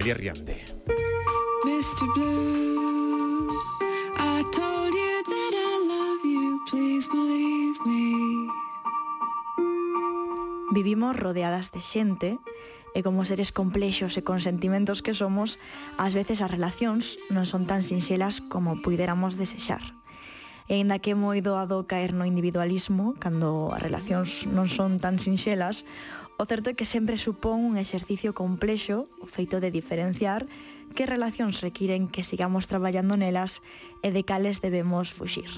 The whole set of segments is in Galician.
Riande. Mr. Blue, I told you that I love you, please believe me. Vivimos rodeadas de xente e como seres complexos e con sentimentos que somos, ás veces as relacións non son tan sinxelas como puidéramos desexar. E ainda que é moi doado caer no individualismo, cando as relacións non son tan sinxelas, O certo é que sempre supón un exercicio complexo o feito de diferenciar que relacións requiren que sigamos traballando nelas e de cales debemos fuxir.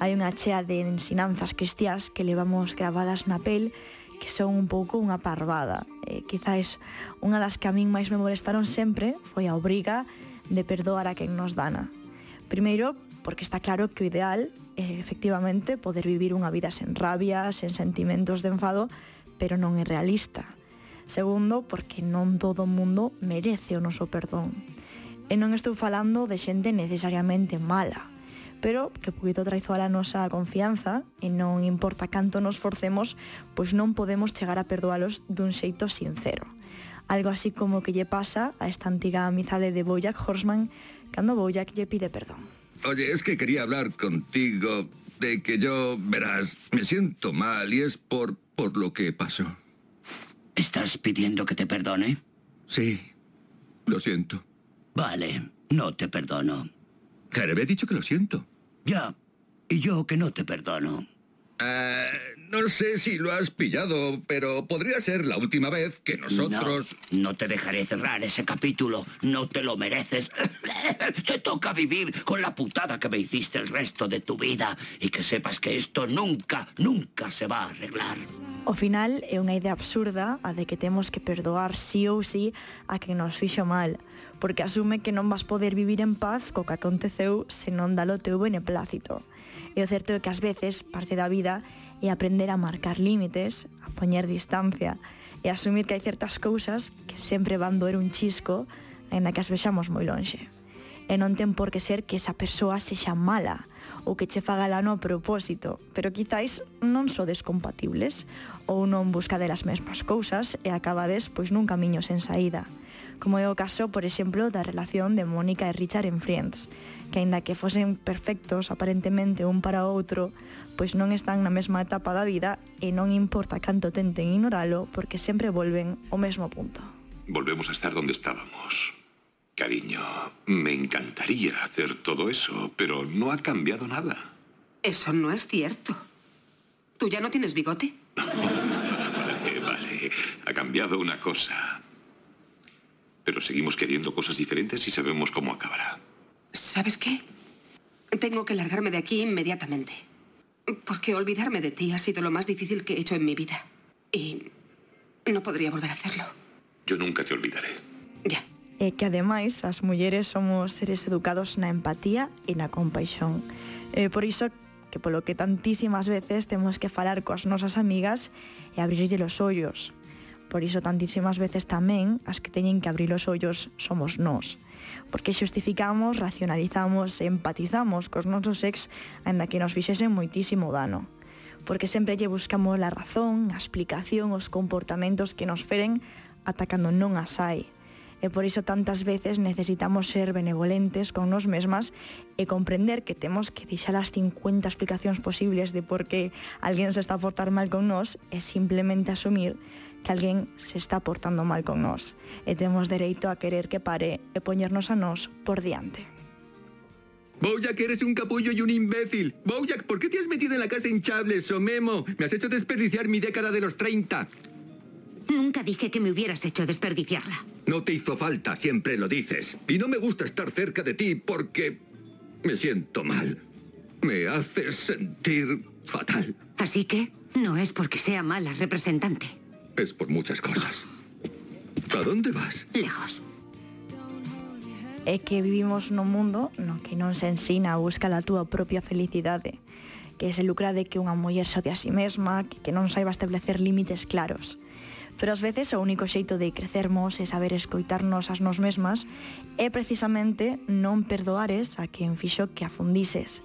Hai unha chea de ensinanzas cristiás que levamos gravadas na pel que son un pouco unha parvada. E quizáis unha das que a min máis me molestaron sempre foi a obriga de perdoar a quen nos dana. Primeiro, porque está claro que o ideal é efectivamente poder vivir unha vida sen rabia, sen sentimentos de enfado, pero non é realista. Segundo, porque non todo o mundo merece o noso perdón. E non estou falando de xente necesariamente mala, pero que poquito traizoar a nosa confianza e non importa canto nos forcemos, pois non podemos chegar a perdoalos dun xeito sincero. Algo así como que lle pasa a esta antiga amizade de Bojack Horseman cando Bojack lle pide perdón. Oye, es que quería hablar contigo de que yo, verás, me siento mal y es por por lo que pasó. ¿Estás pidiendo que te perdone? Sí, lo siento. Vale, no te perdono. Jared, he dicho que lo siento. Ya, y yo que no te perdono. Eh, no sé si lo has pillado, pero podría ser la última vez que nosotros... No, no te dejaré cerrar ese capítulo. No te lo mereces. te toca vivir con la putada que me hiciste el resto de tu vida y que sepas que esto nunca, nunca se va a arreglar. O final é unha idea absurda a de que temos que perdoar sí ou sí a que nos fixo mal, porque asume que non vas poder vivir en paz co que aconteceu se non dalo teu beneplácito. E o certo é que ás veces parte da vida é aprender a marcar límites, a poñer distancia e asumir que hai certas cousas que sempre van doer un chisco en a que as vexamos moi lonxe. E non ten por que ser que esa persoa sexa mala, ou que che faga lano a propósito, pero quizáis non sodes compatibles ou non busca delas mesmas cousas e acabades pois nun camiño sen saída como é o caso, por exemplo, da relación de Mónica e Richard en Friends, que aínda que fosen perfectos aparentemente un para outro, pois non están na mesma etapa da vida e non importa canto tenten ignoralo porque sempre volven ao mesmo punto. Volvemos a estar donde estábamos. Cariño, me encantaría hacer todo eso, pero no ha cambiado nada. Eso no es cierto. ¿Tú ya no tienes bigote? Vale, vale. Ha cambiado una cosa. Pero seguimos queriendo cosas diferentes y sabemos cómo acabará. ¿Sabes qué? Tengo que largarme de aquí inmediatamente. Porque olvidarme de ti ha sido lo más difícil que he hecho en mi vida. Y no podría volver a hacerlo. Yo nunca te olvidaré. Ya. e que ademais as mulleres somos seres educados na empatía e na compaixón. E por iso que polo que tantísimas veces temos que falar coas nosas amigas e abrirlle os ollos. Por iso tantísimas veces tamén as que teñen que abrir os ollos somos nós. Porque xustificamos, racionalizamos e empatizamos cos nosos ex aínda que nos fixesen moitísimo dano. Porque sempre lle buscamos a razón, a explicación, os comportamentos que nos feren atacando non as hai E por iso tantas veces necesitamos ser benevolentes con nos mesmas e comprender que temos que deixar as 50 explicacións posibles de por que alguén se está a portar mal con nós e simplemente asumir que alguén se está portando mal con nós e temos dereito a querer que pare e poñernos a nós por diante. Bojack, eres un capullo y un imbécil. Bojack, ¿por qué te has metido en la casa hinchables, o Memo? Me has hecho desperdiciar mi década de los 30. Nunca dije que me hubieras hecho desperdiciarla. No te hizo falta, siempre lo dices. Y no me gusta estar cerca de ti porque me siento mal. Me haces sentir fatal. Así que no es porque sea mala representante. Es por muchas cosas. ¿A dónde vas? Lejos. É que vivimos nun mundo no que non se ensina a buscar a túa propia felicidade que se lucra de que unha muller se ode a si mesma, que, que non saiba establecer límites claros. Pero ás veces o único xeito de crecermos e saber escoitarnos as nos mesmas é precisamente non perdoares a quen fixo que afundises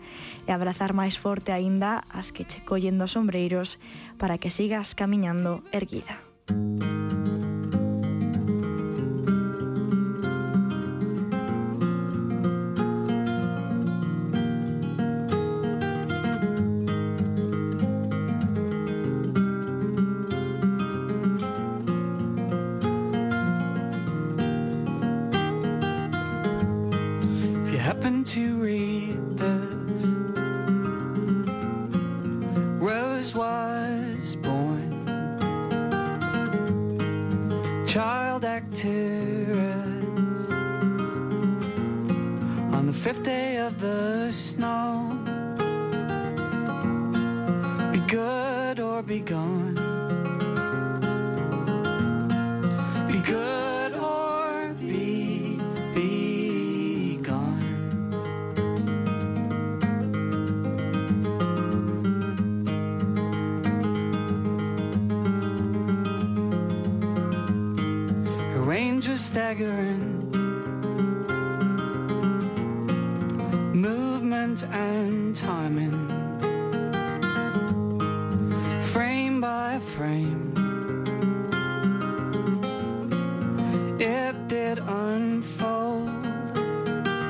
e abrazar máis forte aínda as que che collen dos sombreiros para que sigas camiñando erguida. Rose was born, child actress. On the fifth day of the snow, be good or be gone. Was staggering. Movement and timing. Frame by frame.